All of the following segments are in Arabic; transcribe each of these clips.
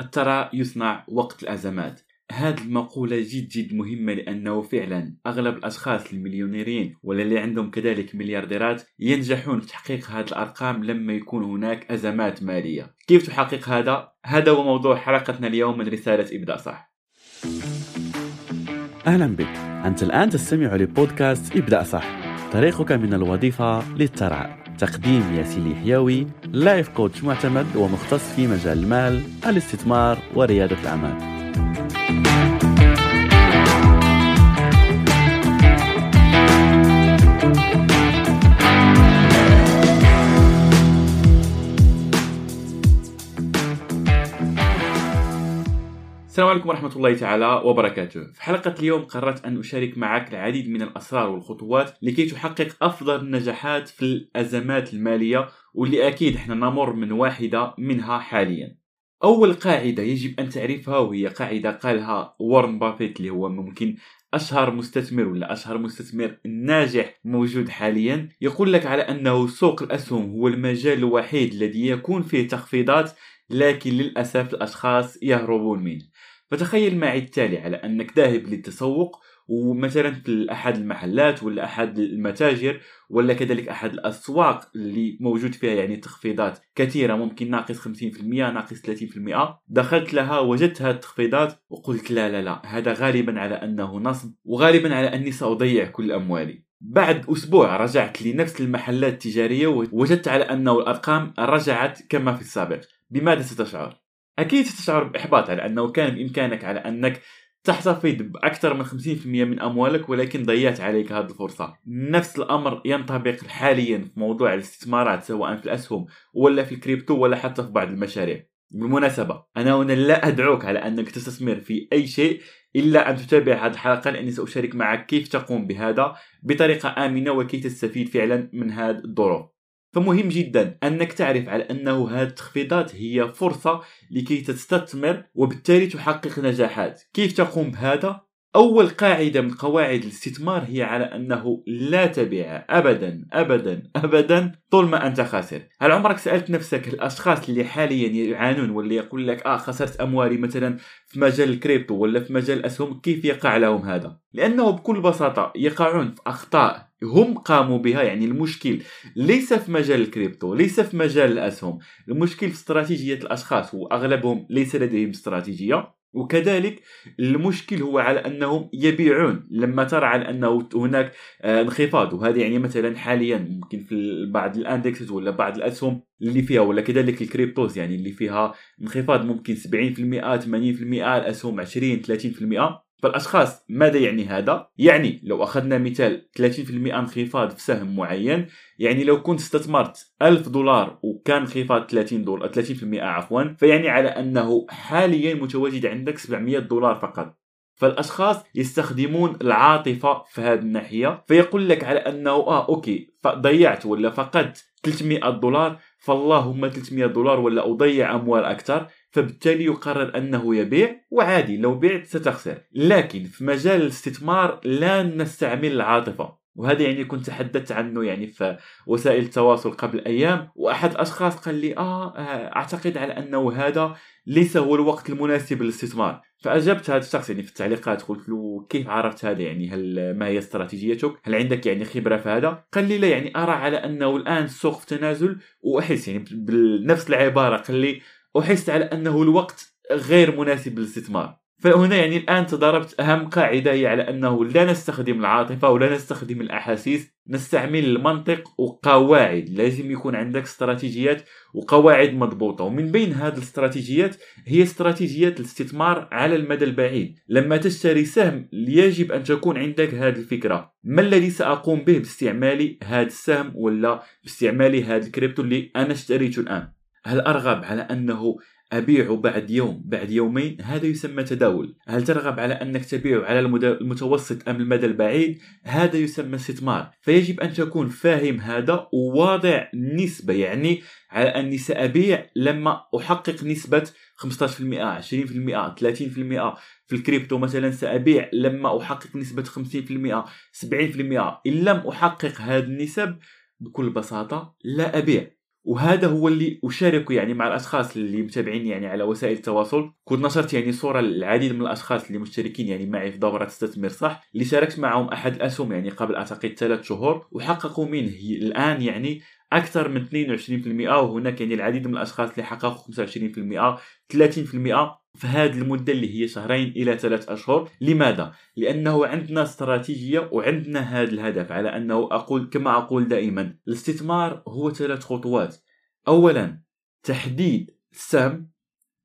الثراء يصنع وقت الأزمات. هذه المقولة جد جد مهمة لأنه فعلا أغلب الأشخاص المليونيرين ولا اللي عندهم كذلك مليارديرات ينجحون في تحقيق هذه الأرقام لما يكون هناك أزمات مالية. كيف تحقق هذا؟ هذا هو موضوع حلقتنا اليوم من رسالة إبدأ صح. أهلا بك. أنت الآن تستمع لبودكاست ابدأ صح. طريقك من الوظيفة للثراء تقديم ياسين الحيوي لايف كوتش معتمد ومختص في مجال المال الاستثمار وريادة الأعمال. السلام عليكم ورحمة الله تعالى وبركاته. في حلقة اليوم قررت أن أشارك معك العديد من الأسرار والخطوات لكي تحقق أفضل النجاحات في الأزمات المالية واللي أكيد إحنا نمر من واحدة منها حاليا. أول قاعدة يجب أن تعرفها وهي قاعدة قالها وارن بافيت اللي هو ممكن أشهر مستثمر ولا أشهر مستثمر ناجح موجود حاليا يقول لك على أنه سوق الأسهم هو المجال الوحيد الذي يكون فيه تخفيضات لكن للأسف الأشخاص يهربون منه. فتخيل معي التالي على أنك ذاهب للتسوق ومثلا في أحد المحلات ولا أحد المتاجر ولا كذلك أحد الأسواق اللي موجود فيها يعني تخفيضات كثيرة ممكن ناقص 50% ناقص 30% دخلت لها وجدت هذه التخفيضات وقلت لا لا لا هذا غالبا على أنه نصب وغالبا على أني سأضيع كل أموالي. بعد أسبوع رجعت لنفس المحلات التجارية ووجدت على أنه الأرقام رجعت كما في السابق. بماذا ستشعر؟ أكيد ستشعر باحباط على انه كان بإمكانك على أنك تحتفظ بأكثر من 50% من أموالك ولكن ضيعت عليك هذه الفرصة. نفس الأمر ينطبق حاليا في موضوع الاستثمارات سواء في الأسهم ولا في الكريبتو ولا حتى في بعض المشاريع. بالمناسبة أنا هنا لا أدعوك على أنك تستثمر في أي شيء إلا أن تتابع هذه الحلقة لأني سأشارك معك كيف تقوم بهذا بطريقة آمنة وكيف تستفيد فعلا من هذه الظروف. فمهم جدا أنك تعرف على أنه هذه التخفيضات هي فرصة لكي تستثمر وبالتالي تحقق نجاحات. كيف تقوم بهذا؟ أول قاعدة من قواعد الاستثمار هي على أنه لا تبيع ابدا ابدا ابدا طول ما أنت خاسر. هل عمرك سألت نفسك الأشخاص اللي حاليا يعانون واللي يقول لك آه خسرت أموالي مثلا في مجال الكريبتو ولا في مجال الاسهم كيف يقع لهم هذا؟ لأنه بكل بساطة يقعون في أخطاء هم قاموا بها يعني المشكل ليس في مجال الكريبتو ليس في مجال الأسهم. المشكل في استراتيجية الأشخاص وأغلبهم ليس لديهم استراتيجية. وكذلك المشكل هو على أنهم يبيعون لما ترى على أنه هناك آه، انخفاض وهذا يعني مثلا حاليا ممكن في بعض ال indexes ولا بعض الأسهم اللي فيها ولا كذلك ال cryptos يعني اللي فيها انخفاض ممكن 70% 80% الأسهم 20 30% فالأشخاص ماذا يعني هذا؟ يعني لو أخذنا مثال 30% انخفاض في سهم معين يعني لو كنت استثمرت 1000 دولار وكان انخفاض 30 دولار 30% عفوا فيعني على أنه حاليا متواجد عندك 700 دولار فقط فالأشخاص يستخدمون العاطفة في هذه الناحية فيقول لك على أنه آه أوكي ضيعت ولا فقدت 300 دولار فاللهم 300 دولار ولا أضيع أموال أكثر فبالتالي يقرر أنه يبيع وعادي لو بعت ستخسر. لكن في مجال الاستثمار لا نستعمل العاطفة. وهذا يعني كنت تحدثت عنه يعني في وسائل التواصل قبل أيام وأحد الاشخاص قال لي آه, آه، أعتقد على أنه هذا ليس هو الوقت المناسب للاستثمار. فأجبت هذا الشخص يعني في التعليقات قلت له كيف عرفت هذا يعني؟ هل ما هي استراتيجيتك؟ هل عندك يعني خبرة في هذا؟ قال لي لا يعني أرى على أنه الآن السوق في تنازل وأحس يعني بنفس العبارة قال لي احس على أنه الوقت غير مناسب للاستثمار. فهنا يعني الآن تضاربت أهم قاعدة هي على أنه لا نستخدم العاطفة ولا نستخدم الأحاسيس نستعمل المنطق وقواعد. لازم يكون عندك استراتيجيات وقواعد مضبوطة. ومن بين هذه الاستراتيجيات هي استراتيجيات الاستثمار على المدى البعيد. لما تشتري سهم يجب أن تكون عندك هذه الفكرة. ما الذي سأقوم به باستعمال هذا السهم ولا باستعمال هذا الكريبتو اللي أنا اشتريته الآن؟ هل أرغب على أنه أبيع بعد يوم بعد يومين؟ هذا يسمى تداول. هل ترغب على أنك تبيع على المتوسط أم المدى البعيد؟ هذا يسمى استثمار. فيجب أن تكون فاهم هذا وواضع نسبة يعني على أني سأبيع لما أحقق نسبة 15% 20% 30% في الكريبتو مثلا سأبيع لما أحقق نسبة 50% 70% إن لم أحقق هذه النسب بكل بساطة لا أبيع. وهذا هو اللي اشاركه يعني مع الأشخاص اللي متابعيني يعني على وسائل التواصل. كنت نشرت يعني صورة للعديد من الأشخاص اللي مشتركين يعني معي في دورة استثمر صح؟ اللي شاركت معهم أحد الأسهم يعني قبل أعتقد ثلاث شهور وحققوا منه. الآن يعني أكثر من 22% وهناك يعني العديد من الأشخاص اللي حققوا 25% 30% في هذه المدة اللي هي شهرين إلى ثلاث أشهر. لماذا؟ لأنه عندنا استراتيجية وعندنا هذا الهدف على أنه أقول كما أقول دائما الاستثمار هو ثلاث خطوات. اولا تحديد السهم.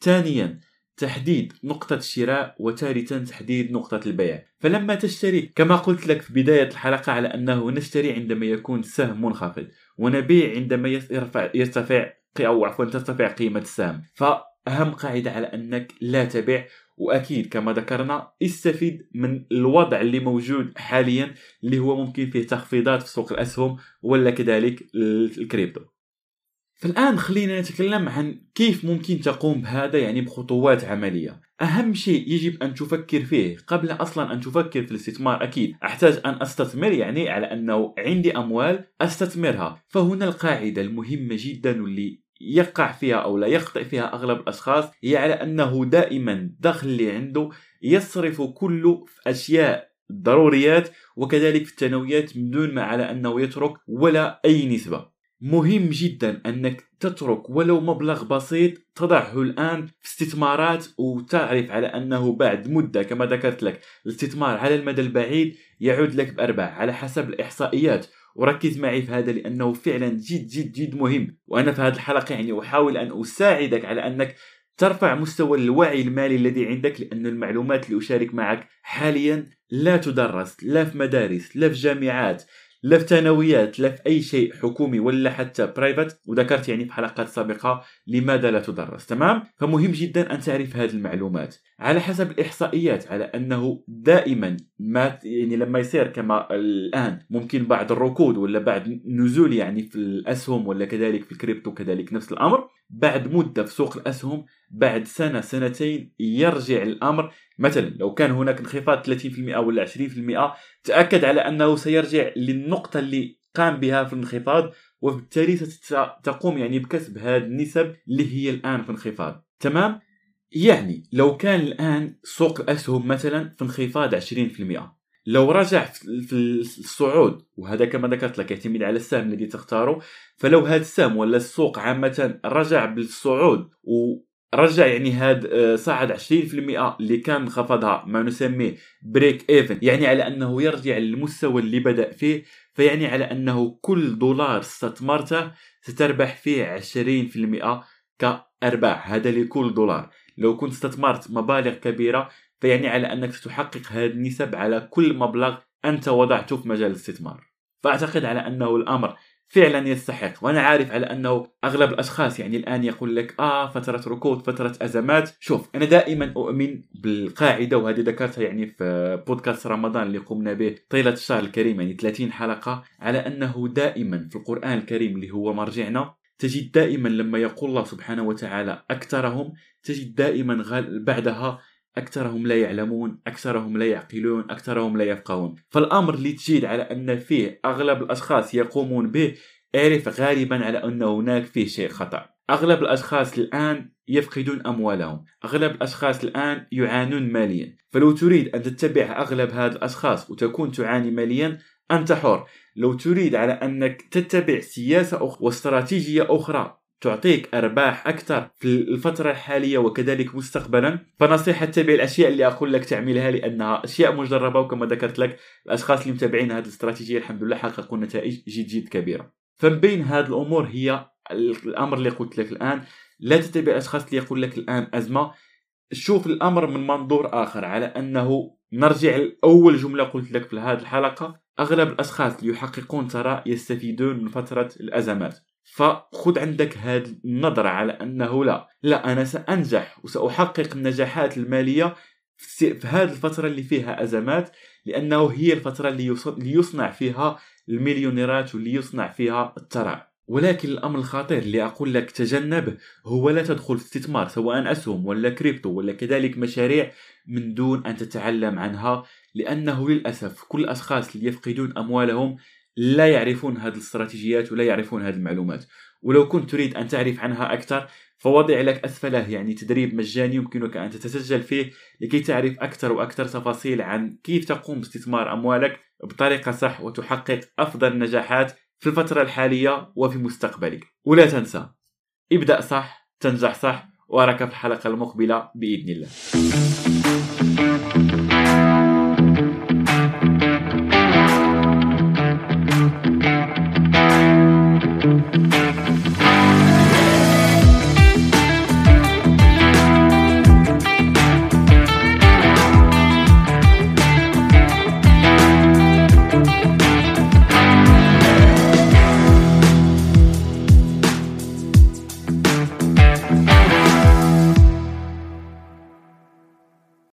ثانيا تحديد نقطة الشراء. وثالثا تحديد نقطة البيع. فلما تشتري كما قلت لك في بداية الحلقة على أنه نشتري عندما يكون السهم منخفض. ونبيع عندما يرفع يرتفع أو عفوا ترتفع قيمة السهم. فأهم قاعدة على أنك لا تبيع وأكيد كما ذكرنا استفيد من الوضع اللي موجود حاليا اللي هو ممكن فيه تخفيضات في سوق الأسهم ولا كذلك الكريبتو. فالآن خلينا نتكلم عن كيف ممكن تقوم بهذا يعني بخطوات عملية. أهم شيء يجب أن تفكر فيه قبل أصلا أن تفكر في الاستثمار أكيد. أحتاج أن أستثمر يعني على أنه عندي أموال أستثمرها. فهنا القاعدة المهمة جدا واللي يقع فيها أو لا يخطئ فيها أغلب الأشخاص هي على أنه دائما الدخل اللي عنده يصرف كله في أشياء ضروريات وكذلك في الثانويات من دون ما على أنه يترك ولا أي نسبة. مهم جدا أنك تترك ولو مبلغ بسيط تضعه الآن في استثمارات وتعرف على أنه بعد مدة كما ذكرت لك الاستثمار على المدى البعيد يعود لك بأرباح على حسب الإحصائيات. وركز معي في هذا لأنه فعلا جد جد جد مهم. وأنا في هذه الحلقة يعني أحاول أن أساعدك على أنك ترفع مستوى الوعي المالي الذي عندك لأن المعلومات اللي أشارك معك حاليا لا تدرس لا في مدارس لا في جامعات لا في ثانويات لا في أي شيء حكومي ولا حتى private وذكرت يعني في حلقات سابقة لماذا لا تدرس تمام؟ فمهم جدا أن تعرف هذه المعلومات. على حسب الإحصائيات على أنه دائما ما يعني لما يصير كما الآن ممكن بعد الركود ولا بعد نزول يعني في الأسهم ولا كذلك في الكريبتو كذلك نفس الأمر بعد مدة في سوق الأسهم بعد سنة سنتين يرجع الأمر. مثلا لو كان هناك انخفاض 30% ولا 20% تأكد على أنه سيرجع للنقطة اللي قام بها في الانخفاض وبالتالي ستقوم يعني بكسب هذه النسب اللي هي الآن في انخفاض. تمام؟ يعني لو كان الآن سوق الأسهم مثلا في انخفاض 20% لو رجع في الصعود وهذا كما ذكرت لك يعتمد على السهم الذي تختاره. فلو هذا السهم ولا السوق عامة رجع بالصعود ورجع يعني هاد آه، صعد 20% اللي كان خفضها ما نسميه break even يعني على أنه يرجع للمستوى اللي بدأ فيه. فيعني على أنه كل دولار استثمرته ستربح فيه 20% كأرباح هذا لكل دولار. لو كنت استثمرت مبالغ كبيرة فيعني على أنك ستحقق هذه النسب على كل مبلغ أنت وضعته في مجال الاستثمار. فأعتقد على أنه الأمر فعلا يستحق وأنا عارف على أنه أغلب الأشخاص يعني الآن يقول لك آه فترة ركود فترة أزمات. شوف أنا دائما أؤمن بالقاعدة وهذه ذكرتها يعني في بودكاست رمضان اللي قمنا به طيلة الشهر الكريم يعني 30 حلقة على أنه دائما في القرآن الكريم اللي هو مرجعنا تجد دائما لما يقول الله سبحانه وتعالى أكثرهم تجد دائما بعدها أكثرهم لا يعلمون أكثرهم لا يعقلون أكثرهم لا يفقهون. فالأمر اللي تجد على أن فيه أغلب الأشخاص يقومون به اعرف غالبا على أن هناك فيه شيء خطأ. أغلب الأشخاص الآن يفقدون أموالهم. أغلب الأشخاص الآن يعانون ماليا. فلو تريد أن تتبع أغلب هذه الأشخاص وتكون تعاني ماليا أنت حر. لو تريد على أنك تتبع سياسة أخرى واستراتيجية أخرى تعطيك أرباح أكثر في الفترة الحالية وكذلك مستقبلا. فنصيحة تتبع الأشياء اللي أقول لك تعملها لأنها أشياء مجربة وكما ذكرت لك الأشخاص اللي متابعين هذه الاستراتيجية الحمد لله حققوا نتائج جد جد كبيرة. فمن بين هذه الأمور هي الأمر اللي قلت لك الآن. لا تتبع الأشخاص اللي يقول لك الآن أزمة. شوف الأمر من منظور آخر على أنه نرجع لأول جملة قلت لك في هذه الحلقة. أغلب الأشخاص اللي يحققون ثراء يستفيدون من فترة الأزمات. فخذ عندك هذه النظرة على أنه لا. لا أنا سأنجح وسأحقق النجاحات المالية في هذه الفترة اللي فيها أزمات لأنه هي الفترة اللي يصنع فيها المليونيرات واللي يصنع فيها الثراء ولكن الأمر الخطير اللي أقول لك تجنبه هو لا تدخل في استثمار سواء أسهم ولا كريبتو ولا كذلك مشاريع من دون أن تتعلم عنها لأنه للأسف كل الأشخاص اللي يفقدون أموالهم لا يعرفون هذه الاستراتيجيات ولا يعرفون هذه المعلومات. ولو كنت تريد أن تعرف عنها أكثر فوضع لك أسفله يعني تدريب مجاني يمكنك أن تتسجل فيه لكي تعرف أكثر وأكثر تفاصيل عن كيف تقوم باستثمار أموالك بطريقة صح وتحقق أفضل النجاحات في الفترة الحالية وفي مستقبلك. ولا تنسى ابدأ صح تنجح صح وأراك في الحلقة المقبلة بإذن الله.